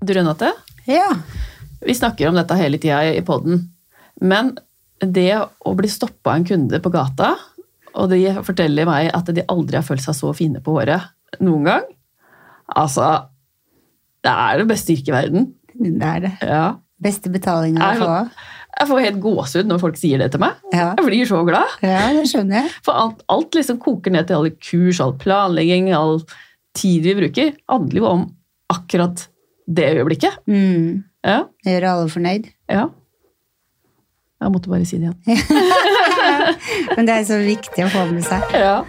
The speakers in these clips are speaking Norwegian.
Du Renate, Ja. vi snakker om dette hele tida i poden. Men det å bli stoppa av en kunde på gata, og de forteller meg at de aldri har følt seg så fine på håret noen gang Altså, det er det beste yrket i verden. Det er det. Ja. Beste betalinga å få. Jeg får helt gåsehud når folk sier det til meg. Ja. Jeg blir så glad. ja, det skjønner jeg. For alt, alt liksom koker ned til alle kurs, all planlegging, all tid vi bruker, handler jo om akkurat det øyeblikket. Mm. Ja, Det gjør alle fornøyd. ja. Jeg måtte bare si det igjen. Men det er så viktig å få med seg. Ja.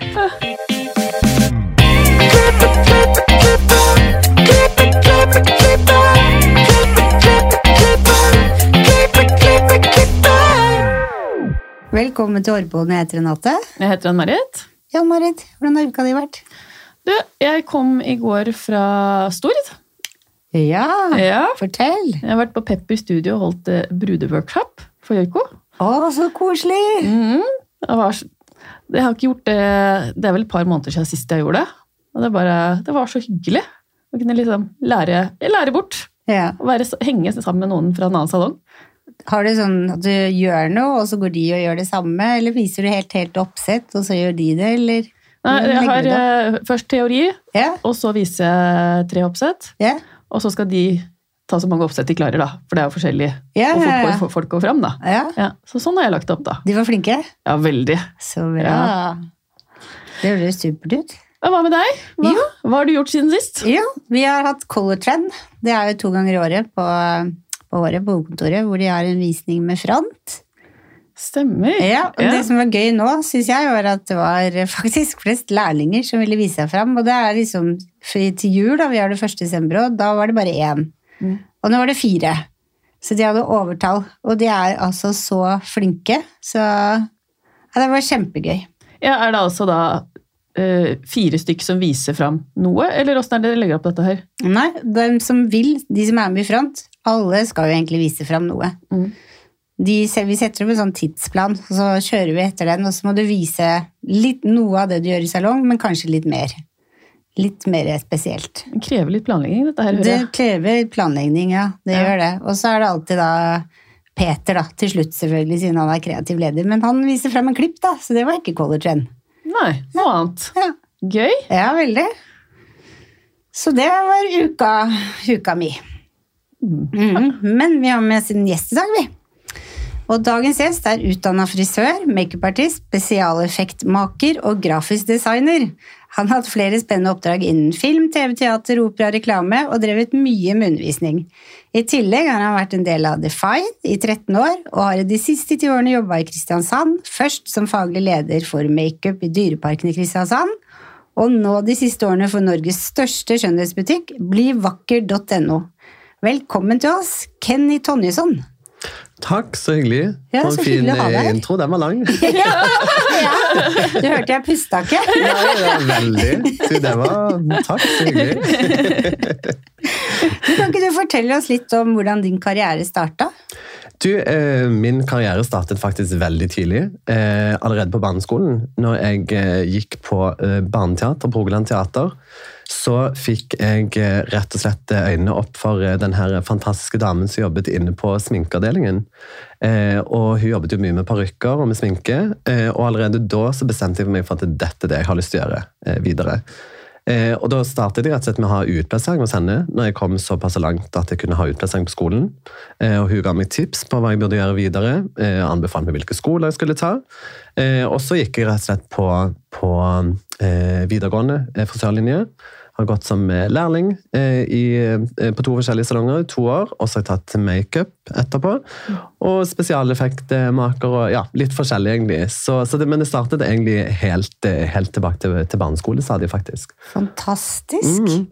Velkommen til Årboden. Jeg heter Renate. Jeg heter Ann-Marit. Ja, Marit, hvordan har uka di vært? Du, jeg kom i går fra Stord. Ja, Ja. fortell. Jeg har vært på Pepper Studio og holdt eh, brudeworkshop for Joiko. Å, så koselig! Mhm. Det, var, det har ikke gjort det Det er vel et par måneder siden sist jeg gjorde det. Og det, bare, det var så hyggelig å kunne liksom lære, lære bort. Ja. Å være, henge sammen med noen fra en annen salong. Har du sånn at du gjør noe, og så går de og gjør det samme? Eller viser du helt, helt oppsett, og så gjør de det, eller? Nei, jeg har eh, først teori, Ja, og så viser jeg tre oppsett. ja, Og så skal de ta så mange oppsett de klarer, da. For det er jo forskjellig ja. ja, fort går- folk går fram, da. ja. Ja, så sånn har jeg lagt det opp, da. De var flinke? Ja, veldig. Så bra. Det høres supert ut. Hva med deg? Hva, hva har du gjort siden sist? Ja, vi har hatt Color Trend. Det er jo to ganger i året på, på året på hovedkontoret, hvor de har en visning med front. Stemmer. Ja, og Det som var gøy nå, syns jeg, var at det var faktisk flest lærlinger som ville vise seg fram. Og det er liksom til jul, da, vi har det 1. desember, og da var det bare én. Mm. Og nå var det fire. Så de hadde overtall. Og de er altså så flinke. Så ja, det var kjempegøy. Ja, er det altså da uh, fire stykk som viser fram noe, eller åssen er det dere legger opp dette her? Nei, de som vil, de som er med i front, alle skal jo egentlig vise fram noe. Mm. De, vi setter opp en sånn tidsplan, og så kjører vi etter den, og så må du vise litt noe av det du gjør i salong, men kanskje litt mer. Litt mer spesielt. Det krever litt planlegging, dette her, hører Det krever planlegging, ja. Det Ja. gjør det. Og så er det alltid da Peter, da, til slutt selvfølgelig, siden han er kreativ leder. Men han viser frem en klipp, da, så det var ikke color trend. Nei, noe annet. Ja. Gøy. Ja, veldig. Så det var uka, uka mi. Mm. Men vi har med oss en gjest i dag, vi. Og dagens gjest er utdanna frisør, makeupartist, spesialeffektmaker og grafisk designer. Han har hatt flere spennende oppdrag innen film, TV, teater, opera, reklame og drevet mye med undervisning. I tillegg har han vært en del av Define i 13 år, og har de siste ti årene jobba i Kristiansand, først som faglig leder for makeup i Dyreparken i Kristiansand, og nå de siste årene for Norges største skjønnhetsbutikk, blivakker.no. Velkommen til oss, Kenny Tonjesson. Takk, så hyggelig. Ja, så en fin eh, intro. Den var lang. ja, du hørte jeg pusta ikke? Ja, ja, veldig. Du, det var Takk, så hyggelig. Du, kan ikke du fortelle oss litt om hvordan din karriere starta? Du, eh, min karriere startet faktisk veldig tidlig. Eh, allerede på barneskolen. Når jeg eh, gikk på eh, barneteater på Rogaland Teater, så fikk jeg eh, rett og slett øynene opp for eh, den fantastiske damen som jobbet inne på sminkeavdelingen. Eh, og hun jobbet jo mye med parykker og med sminke, eh, og allerede da så bestemte jeg meg for at dette er det jeg har lyst til å gjøre eh, videre. Eh, og Da startet jeg rett og slett med å ha utplassering hos henne, når jeg kom såpass langt at jeg kunne ha utplassering på skolen. Eh, og Hun ga meg tips på hva jeg burde gjøre videre, eh, anbefalte meg hvilke skoler jeg skulle ta. Eh, og så gikk jeg rett og slett på, på eh, videregående eh, frisørlinje. Har gått som eh, lærling eh, i, eh, på to forskjellige salonger i to år, og så har jeg tatt makeup etterpå. Og spesialeffektmaker og ja, litt forskjellig, egentlig. Så, så det, men det startet egentlig helt, helt tilbake til, til de faktisk. Fantastisk. Mm.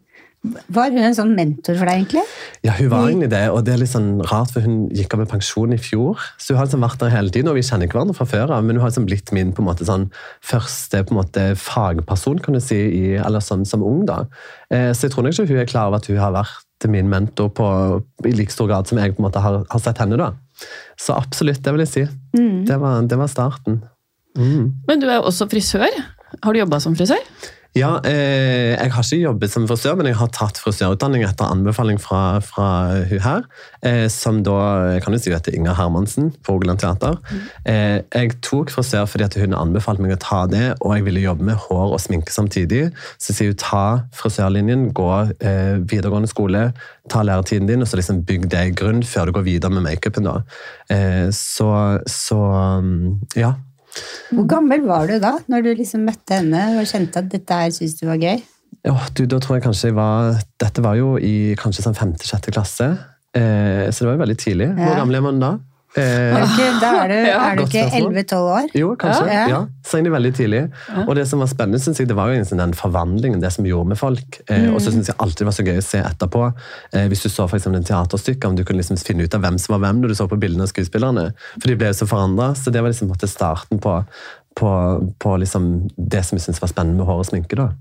Var hun en sånn mentor for deg, egentlig? Ja, hun var egentlig det, og det er litt sånn rart, for hun gikk av med pensjon i fjor. Så hun har liksom vært der hele tiden, og vi kjenner hverandre fra før av, men hun har liksom blitt min på en måte sånn første på en måte fagperson, kan du si, i, eller som, som ung da. Eh, så jeg tror nok ikke hun er klar over at hun har vært min mentor på, i like stor grad som jeg på en måte har, har sett henne da. Så absolutt, det vil jeg si. Det, var, det var starten. Mm. Men du er jo også frisør. Har du jobba som frisør? Ja, eh, jeg har ikke jobbet som frisør, men jeg har tatt frisørutdanning etter anbefaling fra, fra hun her. Eh, som da kan du si heter Inger Hermansen på Rogaland Teater. Eh, jeg tok frisør fordi at hun anbefalte meg å ta det, og jeg ville jobbe med hår og sminke samtidig. Så sier hun ta frisørlinjen, gå eh, videregående skole, ta læretiden din, og så liksom bygg det i grunn før du går videre med makeupen. da. Eh, så, så mm, ja. Hvor gammel var du da, når du liksom møtte henne og kjente at dette her syntes du var gøy? Ja, du, da tror jeg kanskje jeg var Dette var jo i kanskje sånn femte-sjette klasse. Eh, så det var jo veldig tidlig. Hvor Ja. gammel er man da? Eh, da er du, Ja. er du ikke 11-12 år? jo, kanskje. Ja. Ja. Så egentlig veldig tidlig. Og det som var spennende, synes jeg, det var jo liksom den forvandlingen, det som gjorde med folk. Eh, Og så syns jeg alltid det var så gøy å se etterpå. Eh, hvis du så for en teaterstykke, om du kunne liksom finne ut av hvem som var hvem når du så på bildene av skuespillerne. For de ble jo så forandra. Så det var liksom starten på, på, på liksom det som jeg syntes var spennende med hår og sminke. da.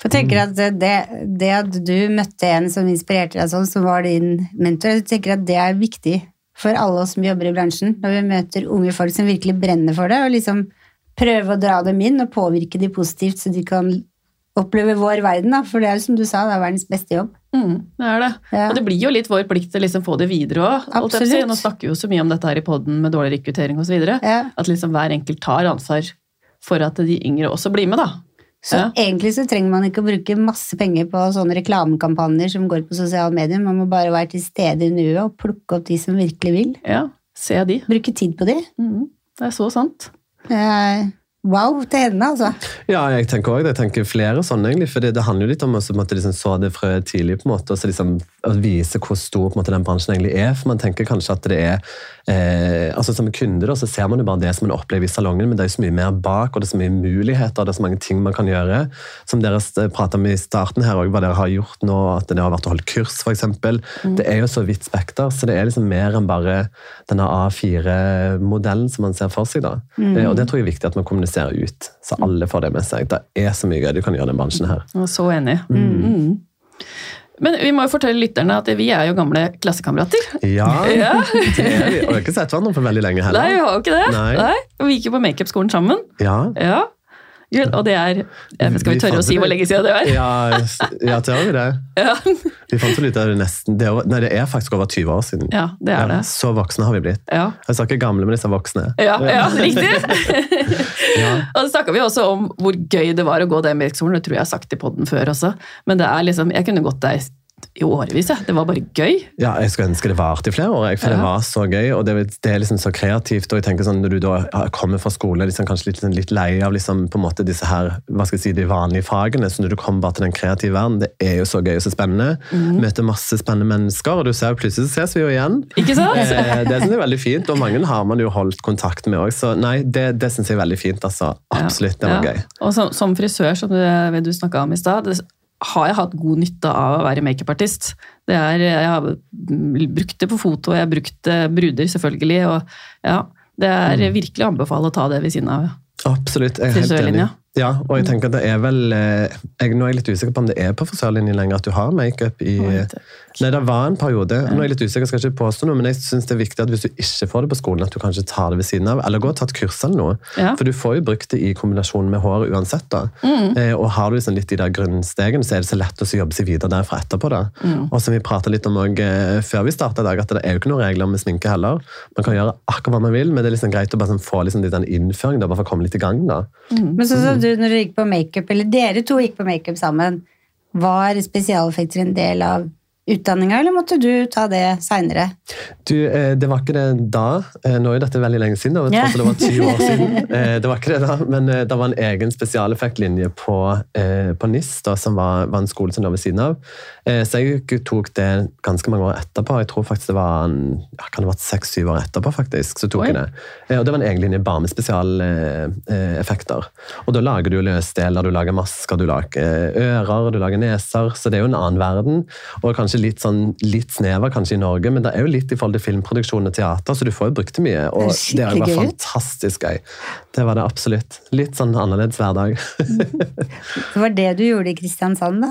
For jeg tenker at det, det at du møtte en som inspirerte deg sånn, som var din mentor, jeg tenker at det er viktig for alle oss som jobber i bransjen, når vi møter unge folk som virkelig brenner for det, og liksom prøve å dra dem inn og påvirke dem positivt, så de kan oppleve vår verden, da. For det er som du sa, det er verdens beste jobb. Mm, det er det. Ja. Og det blir jo litt vår plikt å liksom få det videre òg. Nå snakker vi jo så mye om dette her i poden med dårlig rekruttering osv. Ja. At liksom hver enkelt tar ansvar for at de yngre også blir med, da. Så Ja. egentlig så trenger man ikke å bruke masse penger på sånne reklamekampanjer som går på sosiale medier, man må bare være til stede i nuet og plukke opp de som virkelig vil. Ja, se de. Bruke tid på de. Mm, det er så sant. Eh, Wow til henne, altså. Ja, jeg tenker også, det. Jeg tenker flere sånne, egentlig. For det, det handler jo litt om en måte, liksom, så det frøet tidlig, på en måte, og så liksom, å vise hvor stor måte, den bransjen egentlig er. For man tenker kanskje at det er eh, altså Som kunde da, så ser man jo bare det som man opplever i salongen, men det er jo så mye mer bak, og det er så mye muligheter, det er så mange ting man kan gjøre. Som dere prata om i starten her, og hva dere har gjort nå, at det har vært å holde kurs, f.eks. Mm. Det er jo så vidt spekter, så det er liksom mer enn bare denne A4-modellen som man ser for seg. da. Mm. Eh, Og det tror jeg er viktig at man kommuniserer ut, så alle får det med seg. Det er så mye gøy du kan gjøre i den bransjen her. Jeg er Så enig. Mm. Men vi må jo fortelle lytterne at vi er jo gamle klassekamerater. Ja, Ja. det er vi. Og jeg har ikke sett hverandre for veldig lenge heller. Nei, vi har jo ikke det. Nei. Nei. Vi gikk jo på makeupskolen sammen. Ja, Ja. Og det er Skal vi tørre å si hvor lenge siden det er? ja, ja har vi det? Ja, Vi fant ut av det nesten det er, Nei, det er faktisk over 20 år siden. ja det er det. Så voksne har vi blitt. Jeg snakker gamle, med disse voksne. ja, ja riktig! Ja. Og så snakka vi også om hvor gøy det var å gå den virksomheten. Det tror jeg jeg har sagt i poden før også. Men det er liksom, jeg kunne gått der i årevis. Ja. Det var bare gøy. Ja, jeg skulle ønske det varte i flere år, for det var så gøy. Og det, det er liksom så kreativt. og jeg tenker sånn, Når du da kommer fra skole liksom, kanskje litt, litt lei av liksom, på en måte disse her, hva skal jeg si, de vanlige fagene, så når du kommer bare til den kreative verden, det er jo så gøy og så spennende. Mm. Møter masse spennende mennesker, og du ser plutselig så ses vi jo igjen. Ikke sant? Eh, det synes jeg er veldig fint, og mange har man jo holdt kontakt med òg. Så nei, det, det syns jeg er veldig fint. altså. Absolutt, det var Ja. gøy. Og som, som frisør, som du, du snakka om i stad, har jeg hatt god nytte av å være makeupartist. Det jeg har brukt det på foto, jeg har brukt bruder, selvfølgelig. og ja, Det er Mm. virkelig å anbefale å ta det ved siden av. Absolutt, jeg er helt enig. Ja, og jeg tenker at det er vel eh, jeg, Nå er jeg litt usikker på om det er på frisørlinjen lenger at du har makeup i Nei, det var en periode. Nå er jeg litt usikker, jeg skal ikke påstå noe, men jeg syns det er viktig at hvis du ikke får det på skolen, at du kanskje tar det ved siden av, eller gå og ta et kurs eller noe. Ja. For du får jo brukt det i kombinasjon med håret uansett. da. Mm. Eh, og har du liksom litt de der grunnstegene, så er det så lett å jobbe seg videre derfra etterpå. da. Mm. Og som vi pratet litt om også, eh, før vi starta i dag, at det er jo ikke noen regler med sminke heller. Man kan gjøre akkurat hva man vil, men det er liksom greit å bare sånn, få liksom litt den innføringen, da, bare for å komme litt i gang. da. Men så, som du, når du gikk på makeup, eller dere to gikk på makeup sammen, var spesialeffekter en del av utdanninga, eller måtte du ta det seinere? Du, eh, Det var ikke det da. Eh, Nå er jo dette veldig lenge siden. da, alt det var 20 år siden. Eh, Det var ikke det da, Men det var en egen spesialeffektlinje på, på NIS, da, som var, var en skole som lå ved siden av. Så jeg tok det ganske mange år etterpå. Jeg tror faktisk det var en, kan det ha vært seks-syv år etterpå. faktisk, så tok Oi. jeg det. Og Det var en egen linje bare med spesialeffekter. Og da lager du løsdeler, du lager masker, du lager ører, du lager neser. Så det er jo en annen verden. Og kanskje kanskje litt, sånn, litt snever kanskje i Norge, men det er jo litt i forhold til filmproduksjon og teater, så du får jo brukt det mye. Og Det det, vært gøy fantastisk gøy. Det var det absolutt. Litt sånn annerledes hver dag. Det var det du gjorde i Kristiansand, da?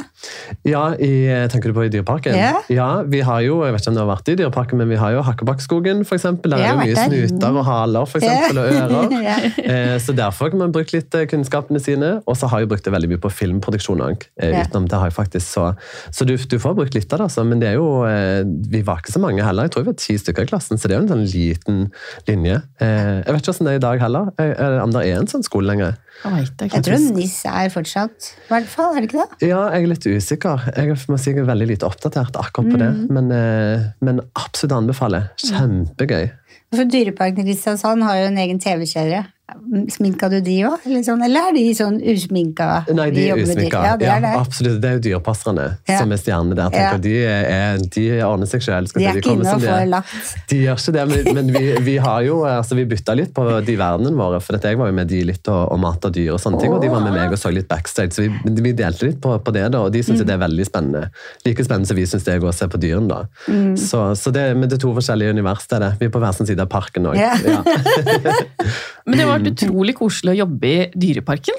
ja, i, tenker du på i Dyreparken? Ja. vi har jo, jeg vet ikke om du har vært i Dyreparken, men vi har jo Hakkebakkskogen, eksempel. Der er jo mye der. snuter og haler, for eksempel, og ører. Eh, Så derfor kan man bruke litt eh, kunnskapene sine. Og så har jeg brukt det veldig mye på filmproduksjon òg. Ja. Utenom det har jeg faktisk så Så du, du får brukt litt av det, altså. Men det er jo eh, Vi var ikke så mange heller. Jeg tror vi var ti stykker i klassen, så det er jo en sånn liten linje. Eh, Jeg vet ikke hvordan det er i dag heller. Om det er en sånn skole lenger. Jeg. Jeg tror NIS er fortsatt, i hvert fall. Er det ikke det? Ja, jeg er litt usikker. Jeg må si jeg er veldig lite oppdatert akkurat på det. Mm. Men, eh, men absolutt anbefaler. Kjempegøy. For Dyreparken i Kristiansand har jo en egen TV-kjøre. Sminka du de òg, eller, sånn? eller er de sånn usminka? Nei, de er usminka. Ja, det er det. absolutt. Det er jo dyrepasserne Ja. som er stjernene der. tenker Ja. De, er, de ordner seg sjøl. De er ikke inne og får lagt. De gjør ikke det, men, men vi, vi har jo altså vi bytta litt på de verdenene våre. For at jeg var jo med de litt og, og mata dyr og sånne ting, og de var med meg og så litt backstage. Så vi, vi delte litt på, på det, da, og de syns Mm. det er veldig spennende. Like spennende som vi syns det er å se på dyrene. da. Mm. Så, så det, men det er to forskjellige univers. Det er det. Vi er på hver sin side av parken òg. Ja. Men det var utrolig koselig å jobbe i Dyreparken.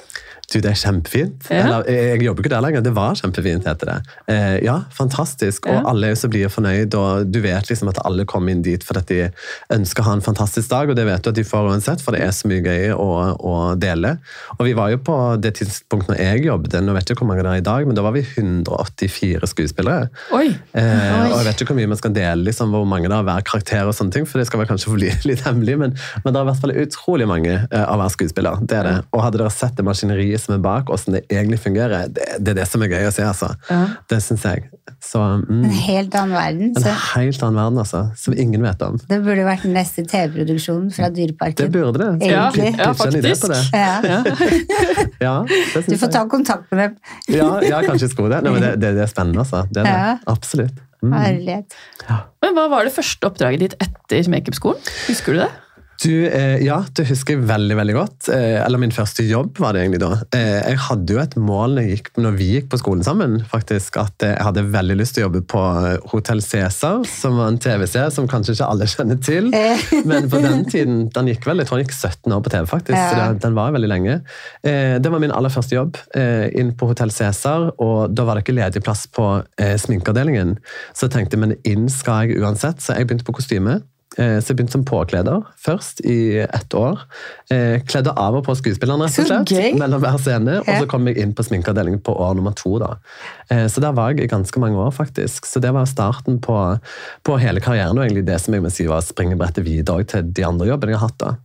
Du, det er kjempefint. Ja. Eller, jeg jeg jobber ikke der lenger. Det var kjempefint, heter det. Eh, ja, fantastisk. Og alle er jo så blide og fornøyd, og du vet liksom at alle kommer inn dit fordi de ønsker å ha en fantastisk dag, og det vet du at de får uansett, for det er så mye gøy å, å dele. Og vi var jo på det tidspunktet når jeg jobbet, nå vet jeg ikke hvor mange det er i dag, men da var vi 184 skuespillere. Oi! Eh, Oi. og jeg vet ikke hvor mye man skal dele, liksom, hvor mange det er hver karakter og sånne ting, for det skal vel kanskje bli litt hemmelig, men, men det er i hvert fall utrolig mange eh, av hver skuespiller. Det er det. Og hadde dere sett det maskineriet som er bak, hvordan det egentlig fungerer, det, det er det som er gøy å se, altså. Ja. Det syns jeg. Så mm, En helt annen verden. en helt annen verden, altså, som ingen vet om. det burde vært den neste TV-produksjonen fra Det burde det. Ja, Egentlig. ja, en det. Ja. Ja, det Du får ta kontakt med dem. Ja, ja, kanskje jeg skulle det. Nei, men det, det, det er spennende, altså. Det er det. Absolutt. Mm. Herlighet. Men hva var det første oppdraget ditt etter makeupskolen? Husker du det? Du, eh, ja, det husker jeg veldig veldig godt. Eh, eller min første jobb var det egentlig da. Eh, jeg hadde jo et mål når, gikk, når vi gikk på skolen sammen, faktisk, at eh, jeg hadde veldig lyst til å jobbe på Hotell Cæsar, som var en TV-serie som kanskje ikke alle kjenner til. Men på den tiden, den gikk vel, jeg tror den gikk 17 år på TV faktisk, så det, den var veldig lenge. Eh, det var min aller første jobb eh, inn på Hotell Cæsar, og da var det ikke ledig plass på eh, sminkeavdelingen. Så jeg tenkte, men inn skal jeg uansett, så jeg begynte på kostyme. Eh, Så jeg begynte som påkleder først i ett år. Eh, Kledde av og på skuespillerne, rett og slett, mellom hver scene. Og så kom jeg inn på sminkeavdelingen på år nummer to. da. Eh, Så der var jeg i ganske mange år, faktisk. Så det var starten på, på hele karrieren, og egentlig det som jeg må si var springebrettet videre til de andre jobbene jeg har hatt. da.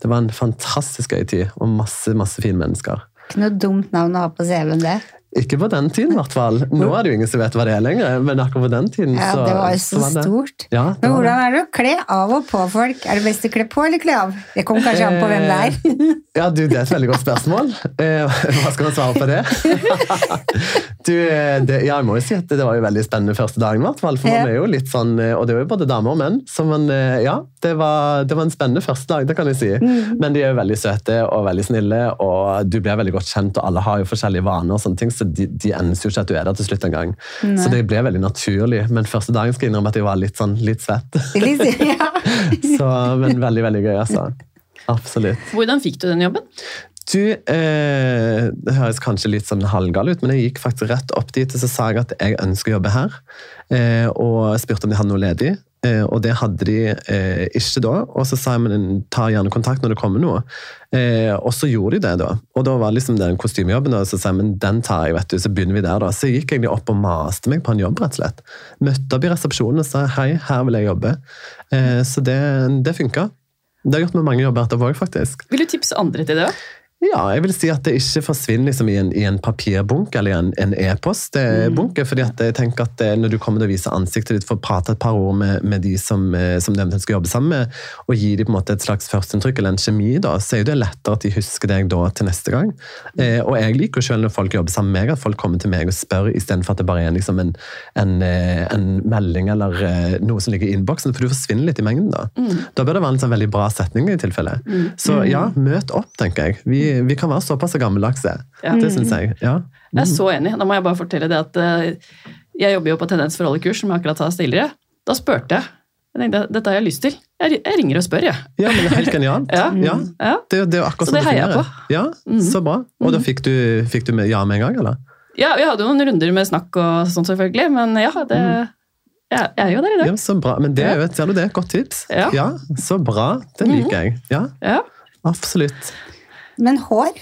Det var en fantastisk gøy tid, og masse, masse fine mennesker. Ikke noe dumt navn å ha på CV-en, det. Ikke på den tiden, i hvert fall. Nå er det jo ingen som vet hva det er lenger, men akkurat på den tiden Ja, det var jo så var det- stort. Ja, det Men hvordan er det å kle av og på folk? Er det best å kle på eller kle av? Det kommer kanskje an på hvem det er. Ja, du, Det er et veldig godt spørsmål. Eh, Hva skal man svare på det? Du, eh, det ja, jeg må jo si at det var jo veldig spennende første dagen, i hvert fall. For man er jo litt sånn, eh, Og det er jo både damer og menn. Så man, eh, ja, det var, det var en spennende første dag, det kan jeg si. Mm. Men de er jo veldig søte og veldig snille, og du blir veldig godt kjent, og alle har jo forskjellige vaner, og sånne ting, så de, de endes jo ikke at du er der til slutt engang. Så det ble veldig naturlig. Men første dagen skal jeg innrømme at jeg var litt sånn litt svett. ja. Så, men veldig, veldig gøy, altså. Absolutt. Hvordan fikk du den jobben? Du, eh, Det høres kanskje litt sånn halvgal ut, men jeg gikk faktisk rett opp dit og så sa jeg at jeg ønsker å jobbe her. Eh, og spurte om de hadde noe ledig, eh, og det hadde de eh, ikke da. Og så sa jeg men ta gjerne kontakt når det kommer noe. Eh, og så gjorde de det, da. Og da var liksom den kostymejobben, og så sa jeg men den tar jeg, vet du. Så begynner vi der, da. Så jeg gikk egentlig opp og maste meg på en jobb, rett og slett. Møtte opp i resepsjonen og sa hei, her vil jeg jobbe. Eh, så det, det funka. Det har gjort med mange jobber etterpå òg, faktisk. Vil du tipse andre til det? også? Ja, jeg vil si at det ikke forsvinner liksom i, en, i en papirbunke eller i en, en E mm. fordi at jeg tenker at eh, når du kommer til å vise ansiktet ditt, få prate et par ord med, med de som, eh, som du eventuelt skal jobbe sammen med, og gi dem på en måte et slags førsteinntrykk eller en kjemi, da, så er det lettere at de husker deg da til neste gang. Eh, og jeg liker jo selv når folk jobber sammen med meg, at folk kommer til meg og spør istedenfor at det bare er liksom en, en, eh, en melding eller noe som ligger i innboksen, for du forsvinner litt i mengden da. Da bør det være en sånn veldig bra setning i tilfelle. Så ja, møt opp, tenker jeg. Vi, vi kan være såpass gammeldagse. Ja. Det syns jeg. Ja. Jeg er så enig. Da må jeg bare fortelle det at eh, Jeg jobber jo på Tendens for alle-kurs, som jeg akkurat sa tidligere. Da spurte jeg. Jeg tenkte, Dette har jeg lyst til. Jeg, ringer og spør, jeg. Ja, men det er helt genialt. Ja. Ja, Ja. det, er jo- det er jo akkurat Så det sånn heier jeg på. Ja, Så bra. Og da fikk du, fikk du med ja med en gang, eller? Ja, vi hadde jo noen runder med snakk og sånn, selvfølgelig, men ja, det, jeg, jeg er jo der i dag. Ja, så bra. Men det er jo et, ser du det, godt tips. Ja. Så bra. Det liker jeg. Ja, Ja. absolutt. Men hår?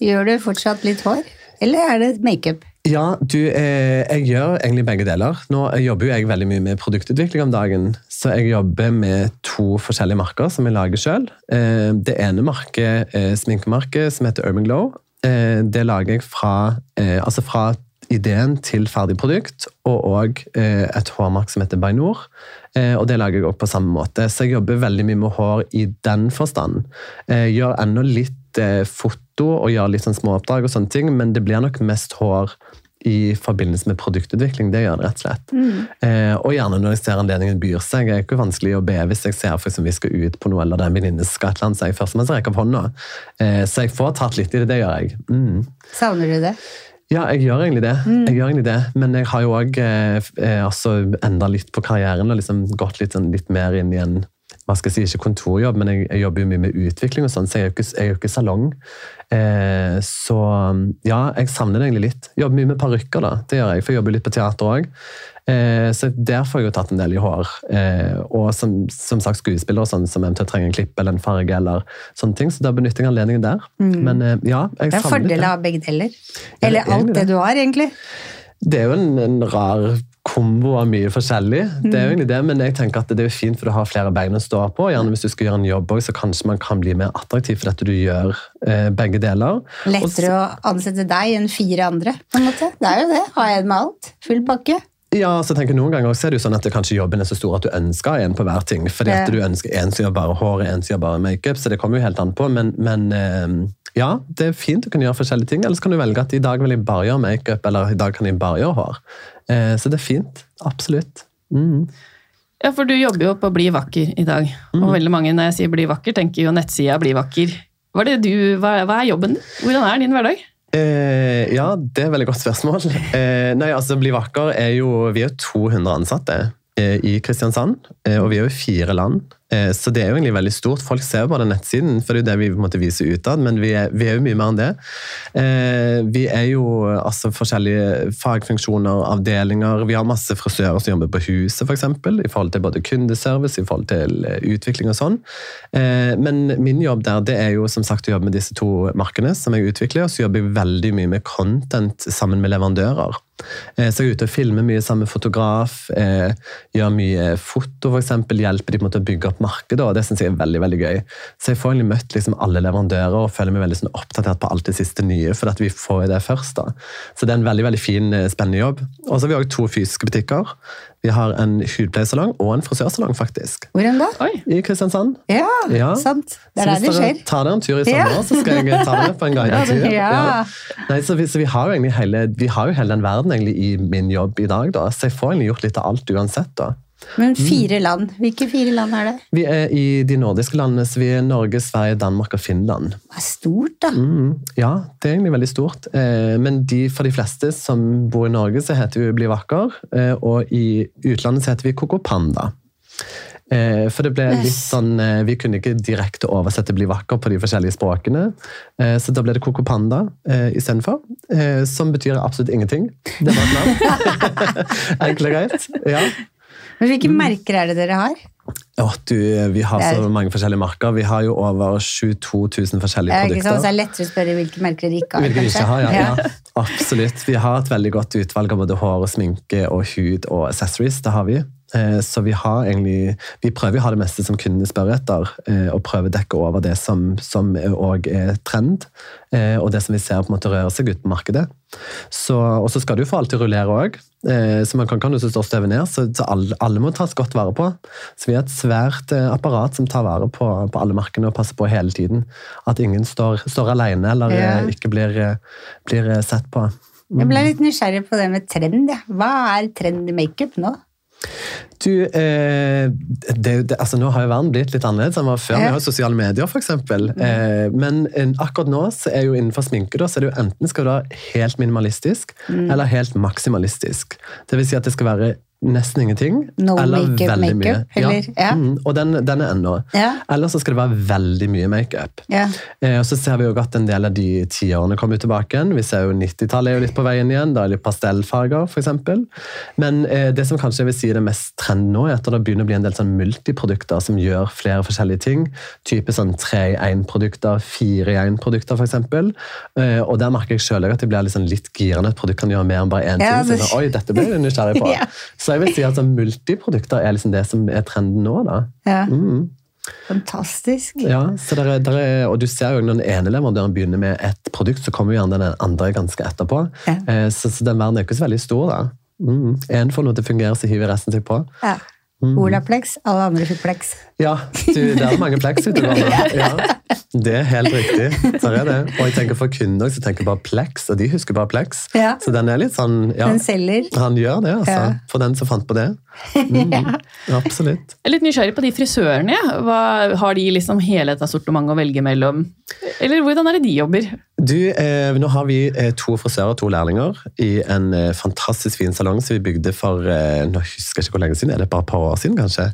Gjør du fortsatt litt hår? Eller er det makeup? Ja, du, eh, jeg gjør egentlig begge deler. Nå jobber jo jeg veldig mye med produktutvikling om dagen, så jeg jobber med to forskjellige marker som jeg lager sjøl. Eh, det ene market, er sminkemarkedet, som heter Urban Glow, eh, det lager jeg fra, eh, altså fra ideen til ferdig produkt, og òg eh, et hårmark som heter Bainor. Eh, og det lager jeg òg på samme måte. Så jeg jobber veldig mye med hår i den forstand. Eh, gjør ennå litt eh, foto og gjøre litt sånn småoppdrag og sånne ting, men det blir nok mest hår i forbindelse med produktutvikling. Det gjør det rett og slett. Eh, og gjerne når jeg ser anledningen byr seg. Det er ikke vanskelig å be hvis jeg ser for vi skal ut på noe, eller det er en venninne som skal et eller annet, så er jeg førstemann som rekker opp hånda. Eh, så jeg får tatt litt i det. Det gjør jeg. Mm. Savner du det? Ja, jeg gjør egentlig det. Jeg gjør egentlig det. Men jeg har jo òg eh, eh, altså endra litt på karrieren og liksom gått litt, sånn, litt mer inn i en hva skal jeg si, ikke kontorjobb, men jeg, jeg jobber jo mye med utvikling, og sånn, så jeg er jo ikke, jeg er jo ikke salong. Eh, så ja, jeg savner det egentlig litt. Jobber mye med parykker, da. Det gjør jeg, for jeg jobber litt på teater òg. Eh, så der får jeg jo tatt en del i hår. Eh, og som, som sagt skuespiller, og sånn, som eventuelt trenger en klipp eller en farge, eller sånne ting, så da benytter jeg anledningen der. Men eh, ja, jeg savner Det Det er fordeler av begge deler. Eller er alt det det. du har, egentlig. Det er jo en, en rar kombo av mye forskjellig. Det er jo egentlig det, Men jeg tenker at det er jo fint, for du har flere bein å stå på. Gjerne hvis du skal gjøre en jobb også, så kanskje man kan bli mer attraktiv for dette du gjør eh, begge deler. Lettere å ansette deg enn fire andre, på en måte. Det er jo det. Ha en med alt. Full pakke. Ja, så tenker jeg Noen ganger også er det jo sånn at det kanskje jobben er så stor at du ønsker en på hver ting. Fordi at du ønsker en som gjør bare hår, en som gjør bare makeup. Så det kommer jo helt an på. Men, men eh, ja, det er fint å kunne gjøre forskjellige ting. Eller så kan du velge at i dag vil jeg bare gjøre makeup, eller i dag kan jeg bare gjøre hår. Eh, så det er fint. Absolutt. Mm. Ja, for du jobber jo på Bli vakker i dag. Og veldig mange når jeg sier Bli vakker, tenker jo nettsida Bli vakker. Hva er, det du, hva, hva er jobben din? Hvordan er din hverdag? Eh, ja, det er et veldig godt spørsmål. Eh, nei, altså Bli vakker er jo Vi er 200 ansatte i Kristiansand, eh, og vi er jo i fire land. Eh, så det er jo egentlig veldig stort. Folk ser jo bare nettsiden, for det er jo det vi måtte vise utad, men vi er, vi er jo mye mer enn det. Eh, vi er jo altså forskjellige fagfunksjoner, avdelinger. Vi har masse frisører som jobber på huset, f.eks. I forhold til både kundeservice, i forhold til eh, utvikling og sånn. Eh, men min jobb der det er jo som sagt å jobbe med disse to markene som jeg utvikler, og så jobber jeg veldig mye med content sammen med leverandører. Eh, Så jeg er ute og filmer mye sammen med fotograf, eh, gjør mye foto f.eks., hjelper de på en måte å bygge opp markedet, og det syns jeg er veldig veldig gøy. Så jeg får egentlig møtt liksom alle leverandører og føler meg veldig sånn oppdatert på alt det siste nye, for at vi får det først. da. Så det er en veldig veldig fin, eh, spennende jobb. Og så har vi òg to fysiske butikker. Vi har en hudpleiesalong og en frisørsalong, faktisk, Hvor da? Oi, i Kristiansand. Ja, Ja. sant. Det Så er der hvis det dere tar dere en tur i Ja. så skal jeg ta dere på en guidet tur. Ja. Nei, så vi, så vi har jo egentlig hele, vi har jo hele den verden egentlig i min jobb i dag, da. så jeg får egentlig gjort litt av alt uansett. da. Men fire land. Hvilke fire land er det? Vi er i de nordiske landene, så vi er Norge, Sverige, Danmark og Finland. Det er stort, da. Mm, ja, det er egentlig veldig stort. Eh, men de, for de fleste som bor i Norge, så heter vi Bli vakker. Eh, og i utlandet så heter vi Coco Panda. Eh, for det ble litt sånn Vi kunne ikke direkte oversette 'bli vakker' på de forskjellige språkene. Så da ble det Coco Panda istedenfor. Som betyr absolutt ingenting. Det var et navn. Enkelt og greit. Ja. Men hvilke merker er det dere har? Åh, du, vi har er- så mange forskjellige marker. Vi har jo over 22 000 forskjellige Ja, sant? Så produkter. det er lettere å spørre hvilke merker dere ikke har. Hvilke vi ikke har, ja, ja. Absolutt. Vi har et veldig godt utvalg av både hår og sminke og hud og accessories. Det har vi. Eh, Så vi har egentlig Vi prøver å ha det meste som kundene spør etter, eh, og prøver å dekke over det som som òg er trend, eh, og det som vi ser på en måte røre seg ut på markedet. Så, og så skal du få alltid rullere òg, så man kan, kan jo stå støve ned. Så, så alle, alle må tas godt vare på. Så vi er et svært apparat som tar vare på, på alle markene og passer på hele tiden. At ingen står, står alene eller Ja. ikke blir, blir sett på. Jeg ble litt nysgjerrig på det med trend. Ja. Hva er trend i makeup nå? Du, eh, det, det, altså Nå har jo verden blitt litt annerledes enn var før. Vi har sosiale medier, f.eks. Eh, men en, akkurat nå så er jo innenfor sminke da, så er det jo enten skal du ha helt minimalistisk eller helt maksimalistisk. Det vil si at det skal være nesten ingenting. No eller makeup, veldig mye. makeup, eller- ja. Mm, og den, den er ennå. Ja. Eller så skal det være veldig mye makeup. Ja. Eh, og så ser vi jo at en del av de tiårene kommer tilbake igjen. Vi ser jo 90-tallet er jo litt på veien igjen. Da er det litt pastellfarger, f.eks. Men eh, det som kanskje jeg vil si er det mest trend nå, er at det begynner å bli en del sånn multiprodukter som gjør flere forskjellige ting. Type sånn tre i én-produkter, fire i én-produkter, f.eks. Eh, og der merker jeg sjøl at jeg blir litt, sånn litt girende. et produkt kan gjøre mer enn bare én Ja, ting. Så Oi, dette ble jeg nysgjerrig på. Ja. Så jeg vil si at altså, multiprodukter er liksom det som er trenden nå, da. ja. Mm. Fantastisk. Ja, så der er, der er, og du ser jo når den ene leverandøren begynner med et produkt, så kommer jo gjerne den andre ganske etterpå. Ja. Eh, Så, så den verden er ikke så veldig stor, da. Mm. En får noe til å fungere, så hiver resten seg på. Ja. Mm. Olaplex, alle andre fikk plex. Ja, du, det er mange plex ute i. Ja, det er helt riktig. Der er det. Og jeg tenker for kunder så tenker jeg bare plex, og de husker bare plex. Ja. Så den er litt sånn ja, Den selger. Han gjør det, altså. Ja. For den som fant på det. Mm. Absolutt. Jeg er litt nysgjerrig på de frisørene. Ja. Hva, har de liksom hele et sortimentet å velge mellom? Eller hvordan er det de jobber? Du, eh, nå har vi eh, to frisører og to lærlinger i en eh, fantastisk fin salong som vi bygde for eh, nå husker jeg ikke hvor lenge siden, er det bare et par år siden kanskje.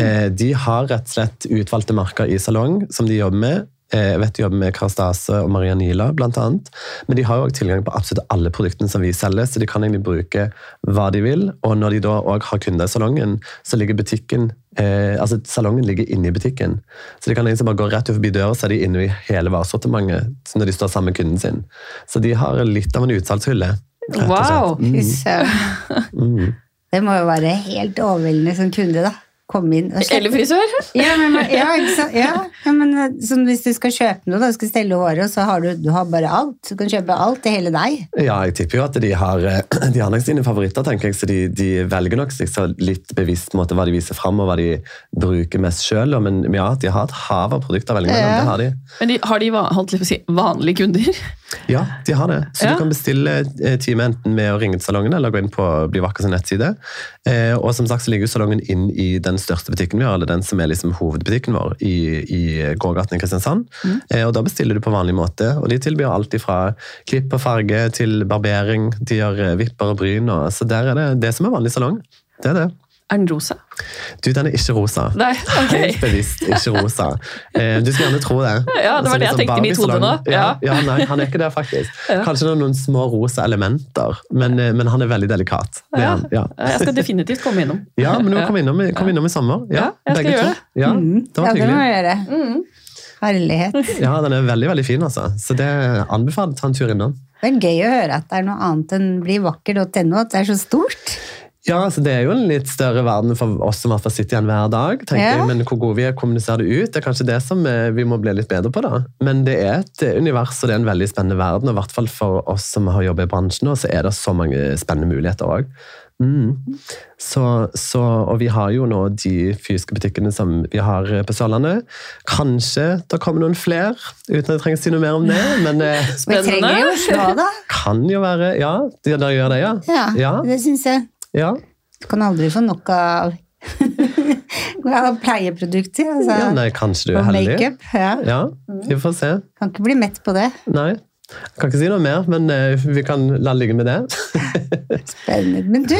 Eh, de har rett og slett utvalgte merker i salong som de jobber med. Eh, Jeg vet de jobber med Karstase og Maria Nila blant annet. Men de har jo også tilgang på absolutt alle produktene som vi selger, så de kan egentlig bruke hva de vil. Og når de da også har kunder i salongen, så ligger butikken eh, altså salongen ligger inne i butikken. Så de kan liksom bare gå rett forbi døra, så er de inne i hele varesortimentet når de står sammen med kunden sin. Så de har litt av en utsalgshylle. Wow! Mm, mm. Det må jo være helt overveldende som kunde, da. Komme inn og Eller frisør? Ja, men, ja, så. Ja, ja, men eh, hvis du skal kjøpe noe, da, du skal stelle håret, og så har du, du har bare alt. Du kan kjøpe alt til hele deg. Ja, jeg tipper jo at de har, eh, de har nok sine favoritter, tenker jeg, så de, de velger nok seg så litt bevisst på måte, hva de viser fram, og hva de bruker mest sjøl. Men ja, de har et hav av produkter å velge mellom. Ja. Det har de. Men de, har de holdt litt på å si, vanlige kunder? Ja, de har det. Så Ja. du kan bestille eh, time enten med å ringe til salongen eller gå inn på Bli vakker sin nettside. Eh, og som sagt så ligger jo salongen inn i den største butikken vi har, eller den som er liksom hovedbutikken vår i, i gågaten i Kristiansand. Eh, og da bestiller du på vanlig måte, og de tilbyr alt ifra klipp og farge til barbering. De gjør eh, vipper og bryn, og, så der er det det som er vanlig salong. Det er det. Er den rosa? Du, den er ikke rosa. Nei, ok. Helt bevisst ikke rosa. Eh, du skulle gjerne tro det. Ja, det var Altså, det jeg liksom tenkte i mitt hode nå. Ja. Ja. ja, nei, han er ikke det, faktisk. Ja. Kanskje det er noen små rosa elementer, men, eh, men han er veldig delikat. Ja. ja. Jeg skal definitivt komme innom. ja, men du kom innom, kom innom i sommer. Ja, Ja, jeg skal gjøre det. Ja, det Mm. ja, var det må jeg gjøre. Mm. Herlighet. Ja, den er veldig, veldig fin, altså. Så det anbefaler ta en tur innom. Det er gøy å høre at det er noe annet enn blivakker.no, at det er så stort. Ja, altså Det er jo en litt større verden for oss som hvert sitter igjen hver dag. tenker Ja. jeg, Men hvor gode vi er å kommunisere det ut, det er kanskje det som eh, vi må bli litt bedre på. da. Men det er et eh, univers og det er en veldig spennende verden. og i hvert fall For oss som har jobbet i bransjen, nå, så er det så mange spennende muligheter òg. Mm. Så, så, og vi har jo nå de fysiske butikkene som vi har eh, på Sørlandet. Kanskje det kommer noen flere, uten at jeg trenger å si noe mer om det. Men spennende. Vi trenger jo Oslo, da. kan jo være Ja, det, gjør det, ja? Ja, Ja. det syns jeg. Ja. Du kan aldri få nok av pleieprodukter. Altså. Ja, nei, kanskje du er heldig. makeup. Ja. Ja, vi får se. Kan ikke bli mett på det. Nei, jeg kan ikke si noe mer, men eh, vi kan la ligge med det. Spennende. Men du,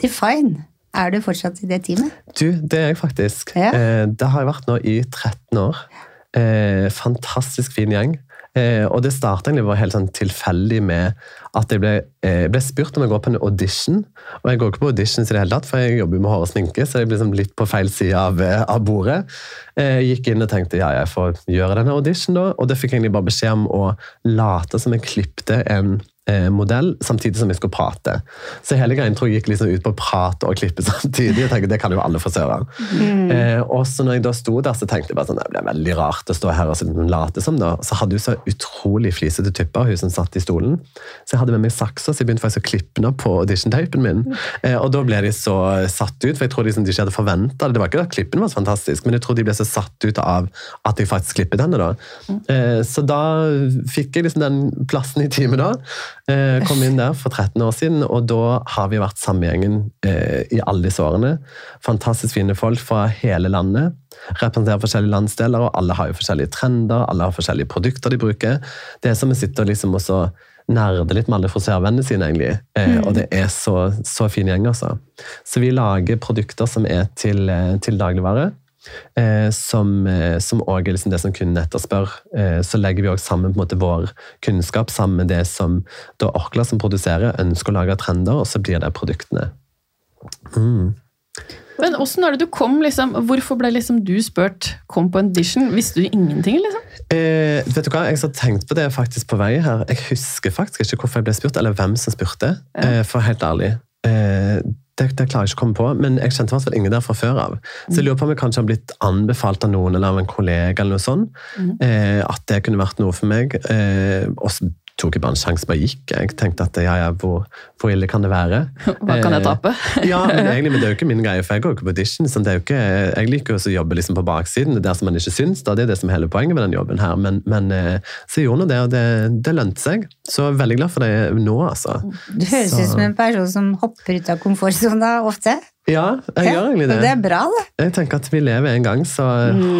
Define, er du fortsatt i det teamet? Du, det er jeg faktisk. Ja. Eh, Det har jeg vært nå i 13 år. Eh, Fantastisk fin gjeng. Eh, Og det starta egentlig bare helt sånn tilfeldig med at jeg ble, eh, ble spurt om jeg går på en audition. Og jeg går ikke på auditions i det hele tatt, for jeg jobber med hår og sminke, så jeg ble liksom litt på feil side av, eh, av bordet. Jeg gikk inn og tenkte ja, jeg får gjøre denne audition, da. Og det fikk jeg egentlig bare beskjed om å late som jeg klipte en eh, modell samtidig som jeg skulle prate. Så hele greien tror jeg gikk liksom ut på å prate og klippe samtidig. Jeg tenkte, Det kan jo alle mm. Eh, og så når jeg da sto der, så tenkte jeg bare sånn, det blir veldig rart å stå her og sånn late som. da. Så hadde hun så utrolig flisete tupper, hun som satt i stolen. Så jeg hadde med meg saksa, så jeg begynte faktisk å klippe den på audition-tapen min. Eh, og da ble de så satt ut, for jeg tror liksom de ikke hadde forventa det. Det var ikke at klippen var så fantastisk, men jeg tror de ble så satt ut av at jeg faktisk klippet henne. da. Eh, så da fikk jeg liksom den plassen i teamet da. Eh, kom inn der for 13 år siden, og da har vi vært samme gjengen eh, i alle disse årene. Fantastisk fine folk fra hele landet. Representerer forskjellige landsdeler, og alle har jo forskjellige trender, alle har forskjellige produkter de bruker. Det er som å sitte og liksom også nerde litt med alle frisørvennene sine, egentlig. Eh, Og det er så, så fin gjeng, altså. Så vi lager produkter som er til, til dagligvare. Eh, som, eh, som også er liksom det som kunden etterspør. Eh, så legger vi også sammen på en måte vår kunnskap sammen med det som da Orkla som produserer, ønsker å lage trender, og så blir det produktene. Mm. Men er det du kom, liksom? Hvorfor ble liksom du spurt 'kom på en audition'? Visste du ingenting, liksom? Eh, vet du hva, Jeg har tenkt på det faktisk på vei her. Jeg husker faktisk ikke hvorfor jeg ble spurt, eller hvem som spurte. Ja. Eh, for helt ærlig. Eh, det, det klarer jeg ikke å komme på, men jeg kjente hvert ingen der fra før av. Så jeg lurer på om jeg kanskje har blitt anbefalt av noen eller av en kollega, eller noe sånt, eh, at det kunne vært noe for meg. Eh, og så tok jeg bare en sjanse, bare gikk. Jeg tenkte at ja, ja, hvor, hvor ille kan det være? Hva kan jeg Eh, tape? ja, men egentlig, men det er jo ikke min greie, for jeg går ikke på audition. Så det er jo ikke, jeg liker jo å jobbe liksom på baksiden, det er der som man ikke syns. Da. Det er det som er hele poenget med den jobben her. Men, men eh, så jeg gjorde nå det, og det, det lønte seg. Så jeg er veldig glad for det nå, altså. Du høres Så- ut som en person som hopper ut av komfortsona ofte. Ja, jeg gjør egentlig det. Det er bra, det. Jeg tenker at vi lever en gang, så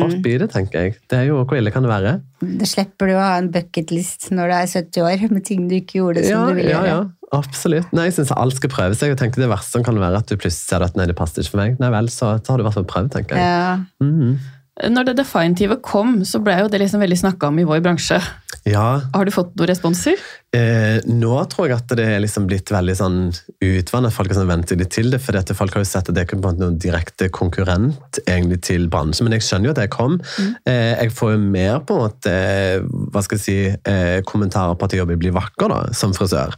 hopp i det, tenker jeg. Det er jo, Hvor ille kan det være? Da slipper du å ha en bucketlist når du er 70 år med ting du ikke gjorde som Ja, du ville ja, ja, absolutt. Nei, Jeg syns alt skal prøves. Jeg tenker Det verste som kan være at du plutselig ser at nei, det passer ikke for meg. Nei vel, så, så har du i hvert fall prøvd, tenker jeg. Ja. Mhm. Når det definitive kom, så ble jo det liksom veldig snakka om i vår bransje. Ja, Har du fått noen responser? Eh, nå tror jeg at det er liksom blitt veldig sånn utvannet. Folk har sånn ventet litt til det, for folk har jo sett at det er noen direkte konkurrent egentlig til bransjen. Men jeg skjønner jo at jeg kom. Eh, jeg får jo mer på en måte eh, hva skal jeg si, eh, kommentarer på at jeg jobber i Bli vakker da, som frisør,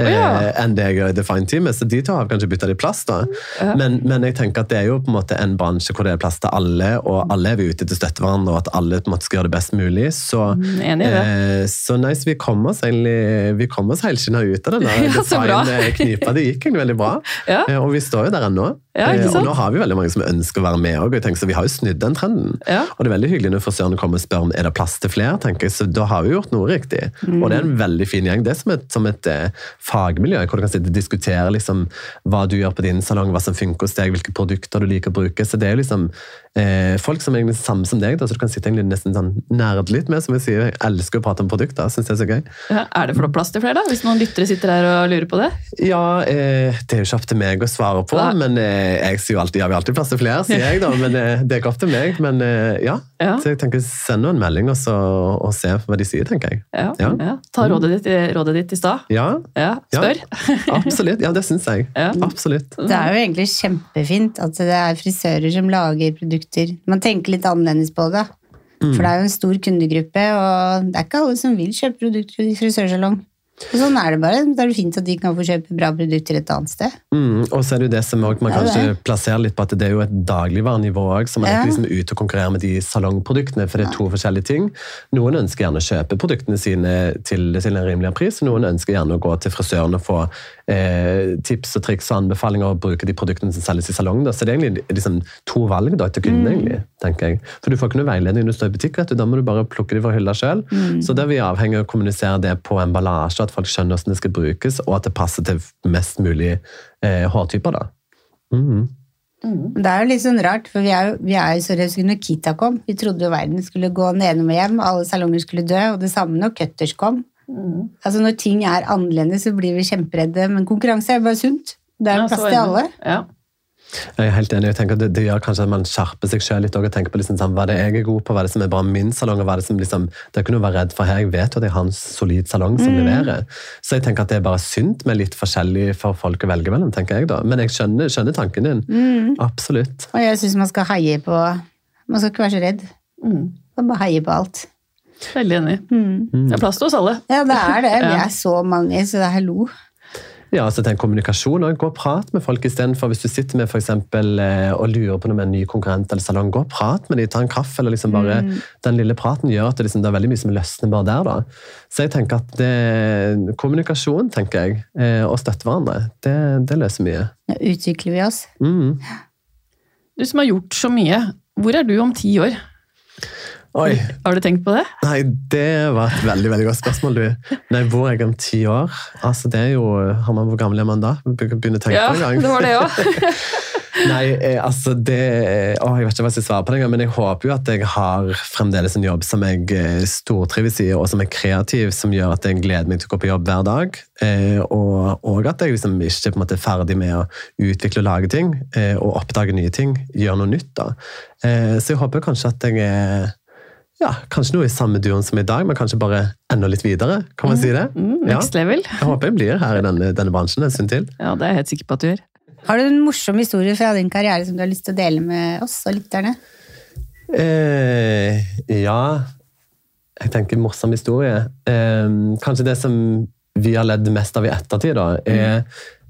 eh, ja. enn det jeg gjør i Define Teamet. Så de to har kanskje bytta litt plass. da. Ja. Men, men jeg tenker at det er jo på en måte en bransje hvor det er plass til alle, og alle er vi ute til å støtte hverandre, og at alle på en måte skal gjøre det best mulig. Så Mm. Eh, så nice, vi kommer oss egentlig vi kom oss helskinna ut av denne Ja, designknipa. Det gikk egentlig veldig bra. Ja. Eh, og vi står jo der ennå. Ja, Eh, og nå har vi veldig mange som ønsker å være med òg. Så vi har jo snudd den trenden. Ja. Og det er veldig hyggelig når frisørene kommer og spør om er det plass til flere. tenker jeg, Så da har vi gjort noe riktig. Og det er en veldig fin gjeng. Det er som et, som et eh, fagmiljø hvor du kan sitte og diskutere liksom, hva du gjør på din salong, hva som funker hos deg, hvilke produkter du liker å bruke. Så det er liksom eh, folk som er egentlig samme som deg, da, så du kan sitte egentlig nesten sånn nerde litt med. Som jeg sier, jeg elsker å prate om produkter. Synes det er så gøy. Ja, er det for plass til flere, da? Hvis noen lyttere sitter her og lurer på det? Ja, eh, det er jo ikke opp til meg å svare på, men eh, jeg sier jo alltid ja, vi har alltid plass til flere, sier jeg da. Men eh, det er ikke opp til meg. Men eh, ja. Ja. Så jeg tenker send nå en melding og, så, og se hva de sier, tenker jeg. Ja. Ja. ja. Ta rådet ditt, rådet ditt i stad. Ja, Ja, Ja. spør. absolutt. Ja, det syns jeg. Ja. Absolutt. Det er jo egentlig kjempefint at det er frisører som lager produkter. Man tenker litt annerledes på det. For det er jo en stor kundegruppe, og det er ikke alle som vil kjøpe produkter i frisørsalong. Sånn er det bare. Da er det fint at de kan få kjøpe bra produkter et annet sted. Mm, og så er det jo det som man Ja, det kanskje plasserer litt på at det er jo et dagligvarenivå òg, som er Ja. ikke liksom ute og konkurrerer med de salongproduktene, for det er to forskjellige ting. Noen ønsker gjerne å kjøpe produktene sine til, til en rimeligere pris, noen ønsker gjerne å gå til frisøren og få eh, tips og triks og anbefalinger og bruke de produktene som selges i salong. Da. Så det er egentlig liksom to valg da, til kunden, egentlig, tenker jeg. For du får ikke noe veiledning når du står i butikk, vet du. da må du bare plukke de fra hylla sjøl. Så da er vi avhengig av å kommunisere det på emballasje, at folk skjønner hvordan det skal brukes, og at det passer til mest mulig eh, hårtyper. da. Mm. Det er jo litt sånn rart, for vi er jo, vi er jo så rause når Kita kom. Vi trodde jo verden skulle gå nedom og hjem, alle salonger skulle dø, og det samme når Cutters kom. Altså Når ting er annerledes, så blir vi kjemperedde, men konkurranse er bare sunt. Det er Ja, jo plass til alle. Ja. Jeg er helt enig. jeg tenker at det, det gjør kanskje at man skjerper seg selv litt og tenker på liksom, sånn, hva er det jeg er god på, hva er det som er bra min salong. og hva er Det som liksom, det er å være redd for her. Jeg vet jo at jeg har en solid salong som leverer. Så jeg tenker at det er bare synd med litt forskjellig for folk å velge mellom. tenker jeg da. Men jeg skjønner, skjønner tanken din. Absolutt. Og jeg syns man skal heie på Man skal ikke være så redd. Mm. Man bare heie på alt. Veldig enig. Mm. Det er plass til oss alle. Ja, det er det. Vi er så mange, så det er hallo. Ja, altså tenk kommunikasjon. og Gå og prat med folk istedenfor hvis du sitter med for eksempel, eh, og lurer på noe med en ny konkurrent eller salong. Gå og prat med dem, ta en kaffe. eller liksom bare, Den lille praten gjør at det, liksom, det er veldig mye som løsner bare der. da. Så jeg tenker at det, kommunikasjon tenker jeg, eh, og støtte hverandre, det, det løser mye. Ja, utvikler vi oss. Mm. Du som har gjort så mye, hvor er du om ti år? Oi. Har du tenkt på det? Nei, det var et veldig veldig godt spørsmål, du. Nei, Hvor er jeg om ti år? Altså, det er jo, Har man Hvor gammel er man da? Begynner å tenke Ja, på en gang. det var det òg. Nei, eh, altså det å, Jeg vet ikke hva jeg skal svare på det, men jeg håper jo at jeg har fremdeles en jobb som jeg eh, stortrives i, og som er kreativ, som gjør at jeg gleder meg til å gå på jobb hver dag. Eh, og, og at jeg liksom ikke på en måte er ferdig med å utvikle og lage ting, eh, og oppdage nye ting. Gjøre noe nytt. da. Eh, så jeg håper kanskje at jeg er ja, Kanskje noe i samme duoen som i dag, men kanskje bare enda litt videre. Kan man si det? Mm, Ja. next level. Jeg håper jeg blir her i denne, denne bransjen en stund til. Ja, det er jeg helt sikker på at du gjør. Har du en morsom historie fra din karriere som du har lyst til å dele med oss og lytterne? Eh, ja Jeg tenker morsom historie. Eh, kanskje det som vi har ledd mest av i ettertid, da, er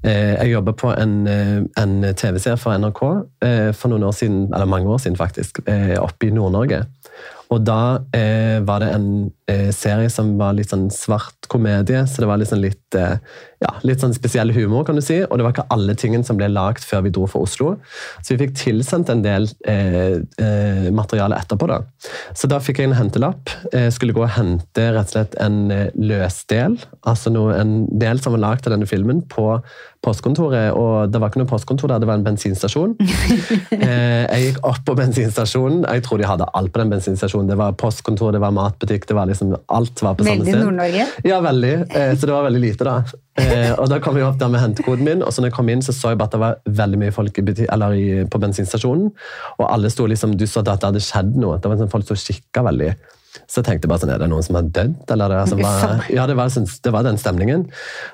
eh, Jeg jobber på en, eh, en TV-serie for NRK eh, for noen år siden, eller mange år siden, faktisk, eh, oppe i Nord-Norge. Og da eh, var det en eh, serie som var litt sånn svart komedie, så det var liksom litt, eh, ja, litt sånn spesiell humor, kan du si. Og det var ikke alle tingene som ble lagd før vi dro fra Oslo. Så vi fikk tilsendt en del eh, eh, materiale etterpå. da. Så da fikk jeg en hentelapp. Jeg skulle gå og hente rett og slett en eh, løsdel, altså noe, en del som var lagd av denne filmen, på postkontoret. Og det var ikke noe postkontor der, det var en bensinstasjon. Eh, jeg gikk opp på bensinstasjonen. Jeg tror de hadde alt på den bensinstasjonen. Det var postkontor, det var matbutikk, det var liksom alt var på samme sted. Veldig. Nord-Norge. Ja, veldig. Eh, Så det var veldig lite, da. Eh, Og da kom jeg opp der med hentekoden min, og så når jeg kom inn, så så jeg bare at det var veldig mye folk i på bensinstasjonen. Og alle sto liksom, du så at det hadde skjedd noe. Det var sånn Folk og kikka veldig. Så jeg tenkte bare sånn, er det noen som har dødd? Eller det, som var, ja, det var, sånn, det var den stemningen.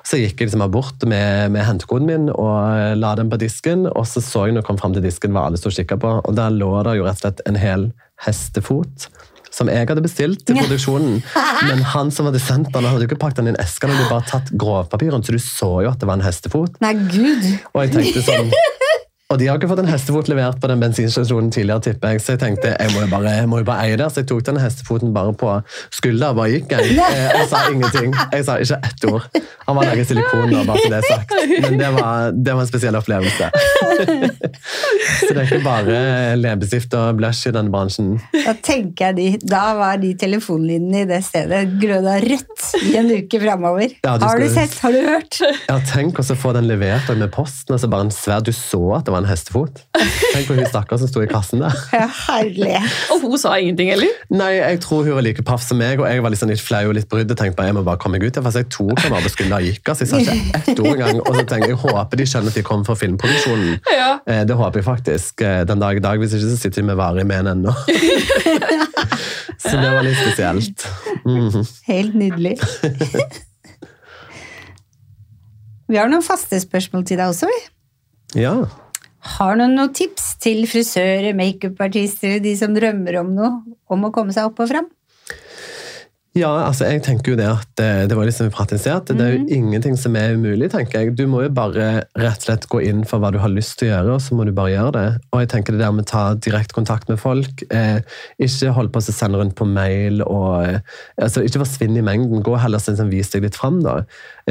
Så gikk jeg liksom bort med, med hentekoden min og la den på disken. Og så så jeg når jeg kom fram til disken hva alle sto og kikka på, og der lå det jo rett og slett en hel hestefot. Som jeg hadde bestilt til produksjonen. Men han som hadde sendt den, hadde jo ikke pakket den i en eske, han hadde bare tatt grovpapir rundt, så du så jo at det var en hestefot. Nei, gud! Og jeg tenkte sånn Og de har ikke fått en hestefot levert på den bensinstasjonen tidligere, tipper jeg. Så jeg tenkte jeg må jo bare, må jo bare eie det. Så jeg tok den hestefoten bare på skuldra og bare gikk. Jeg. Eh, jeg sa ingenting. Jeg sa ikke ett ord. Han var laget silikon, da, bare så det er sagt. Men det var, det var en spesiell opplevelse. Så det er ikke bare leppestift og blush i denne bransjen. Da tenker jeg de, da var de telefonlinjene i det stedet gløda rødt i en uke framover. Ja, har du sett? Har du hørt? Ja, Tenk å få den levert med posten, og så bare en svær Du så at det var en hestefot. Tenk på hun stakkar som sto i kassen der. Ja, Herlig. Og hun sa ingenting, eller? Nei, jeg tror hun var like paff som meg, og jeg var sånn litt flau og litt brydd. og tenkte bare, jeg må bare komme meg ut. For jeg tok henne bare da og gikk. Altså, jeg sa ikke ett ord engang. Og så tenker jeg, jeg håper de skjønner at de kommer fra filmproduksjonen. Ja. Eh, Det håper jeg faktisk eh, den dag i dag. Hvis ikke så sitter de med varig men ennå. Så det var litt spesielt. Mhm. Helt nydelig. Vi har noen faste spørsmål til deg også. vi. Ja. Har du noen tips til frisører, makeupartister, de som drømmer om noe, om å komme seg opp og fram? Ja, altså jeg tenker jo det at eh, det var liksom sted, det er jo ingenting som er umulig, tenker jeg. Du må jo bare rett og slett gå inn for hva du har lyst til å gjøre, og så må du bare gjøre det. Og jeg tenker det der med å ta direkte kontakt med folk, eh, ikke hold på å sende rundt på mail, og eh, altså, ikke forsvinn i mengden. Gå heller sånn som vis deg litt fram, da.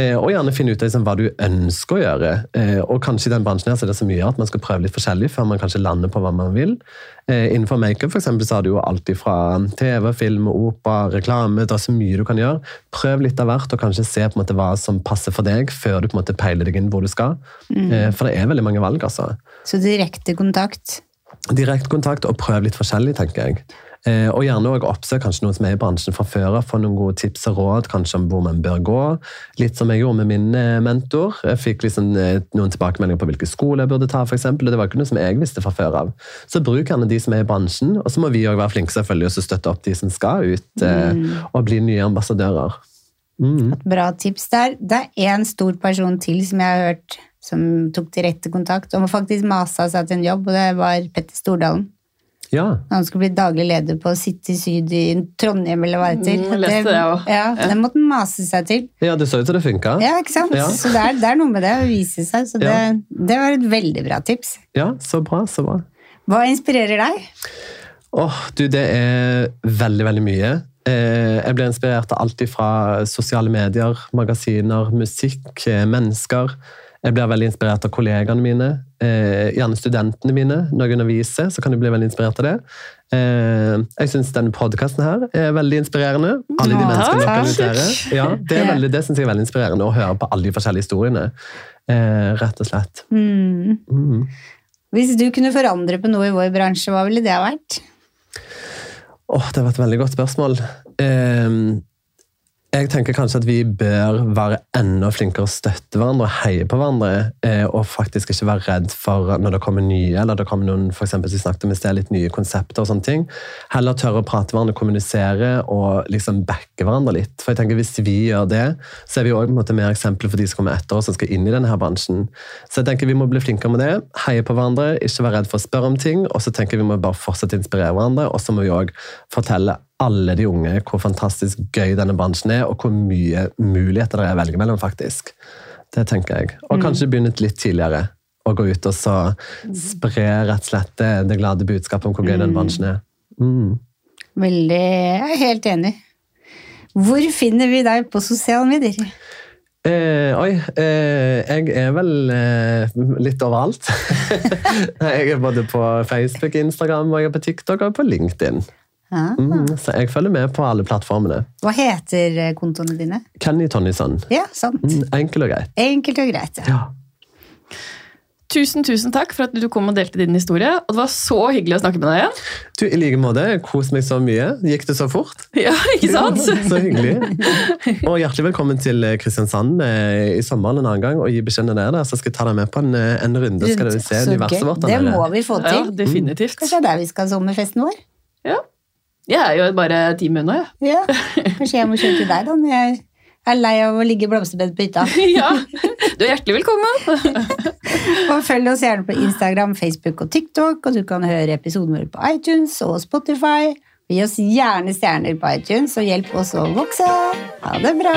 Eh, og gjerne finne ut liksom, hva du ønsker å gjøre. Eh, og kanskje i den bransjen her så er det så mye at man skal prøve litt forskjellig før man kanskje lander på hva man vil. Eh, innenfor makeup for eksempel, så har du jo alt fra TV, film, opera, reklame. Det er så mye du kan gjøre. Prøv litt av hvert, og kanskje se på en måte hva som passer for deg, før du på en måte peiler deg inn hvor du skal. Eh, for det er veldig mange valg, altså. Så direkte kontakt. Direkte kontakt, og prøv litt forskjellig, tenker jeg. Eh, og gjerne også oppsøk kanskje noen som er i bransjen fra før av, få noen gode tips og råd kanskje om hvor man bør gå. Litt som jeg gjorde med min eh, mentor. Jeg fikk liksom, eh, noen tilbakemeldinger på hvilke skoler jeg burde ta, for eksempel, og det var ikke noe som jeg visste fra før av. Så bruk gjerne de som er i bransjen, og så må vi også være flinke selvfølgelig og støtte opp de som skal ut eh, og bli nye ambassadører. Mm. Bra tips der. Det er én stor person til som jeg har hørt som tok direkte kontakt, og faktisk masa seg til en jobb, og det var Petter Stordalen. Ja. Han skulle bli daglig leder på City Syd i Trondheim, eller hva det Mm, heter. jeg det. Ja, det måtte han mase seg til. ja, det så ut som det funka. Ja, ikke sant? Ja. Så det er, det er noe med det å vise seg, så det, Ja. det var et veldig bra tips. Ja, så bra, så bra. Hva inspirerer deg? Åh, du, det er veldig, veldig mye. Eh, jeg ble inspirert av alt fra sosiale medier, magasiner, musikk, eh, mennesker. Jeg blir veldig inspirert av kollegaene mine. Eh, gjerne studentene mine når jeg underviser, så kan de bli veldig inspirert av det. Eh, jeg syns denne podkasten her er veldig inspirerende. Alle de menneskene takk. inviterer. Ja, det er veldig, det synes jeg er veldig inspirerende, å høre på alle de forskjellige historiene. Eh, rett og slett. Mm. Mm. Hvis du kunne forandre på noe i vår bransje, hva ville det ha vært? Åh, det var et veldig godt spørsmål. Ehm, jeg tenker kanskje at vi bør være enda flinkere å støtte hverandre og heie på hverandre. eh, Og faktisk ikke være redd for når det kommer nye, eller det kommer noen for eksempel, som snakket om i sted, litt nye konsepter og sånne ting. Heller tørre å prate hverandre, kommunisere og liksom backe hverandre litt. For jeg tenker Hvis vi gjør det, så er vi også på en måte mer eksempler for de som kommer etter oss som skal inn i denne her bransjen. Så jeg tenker vi må bli flinkere med det. Heie på hverandre, ikke være redd for å spørre om ting. Og så tenker vi må bare fortsette å inspirere hverandre, og så må vi òg fortelle alle de unge hvor fantastisk gøy denne bransjen er, og hvor mye muligheter det er å velge mellom, faktisk. Det tenker jeg. Og kanskje begynne litt tidligere. Og gå ut og så spre rett og slett det, det glade budskapet om hvor gøy denne bransjen er. Mm. Veldig, jeg er helt enig. Hvor finner vi deg på sosiale medier? Eh, oi, eh, jeg er vel eh, litt overalt. jeg er både på Facebook, Instagram, og jeg er på TikTok og på LinkedIn. Ja. Mm, så jeg følger med på alle plattformene. Hva heter eh, kontoene dine? Kenny Tonnisson. Ja, sant. Mm, enkelt og greit. Enkelt og greit. Ja. Ja. Tusen, tusen takk for at du kom og delte din historie. Og det var så hyggelig å snakke med deg igjen. Du, I like måte. Jeg koste meg så mye. Gikk det så fort? Ja, ikke sant? Så hyggelig. Og hjertelig velkommen til eh, Kristiansand eh, i sommeren en annen gang og gi beskjed når dere er der, så skal jeg ta deg med på en, en runde. Skal du se universet vårt. Det må vi få Ja, til. definitivt. Kanskje det er der vi skal ha sommerfesten vår? Ja. Jeg er jo bare ti unna, jeg. Ja. Kanskje jeg må kjøre til deg, da. Når jeg er lei av å ligge i blomsterbed på hytta. Ja. Du er hjertelig velkommen. Og følg oss gjerne på Instagram, Facebook og TikTok, og du kan høre episoden vår på iTunes og Spotify. Gi oss gjerne stjerner på iTunes, og hjelp oss å vokse. Ha det bra!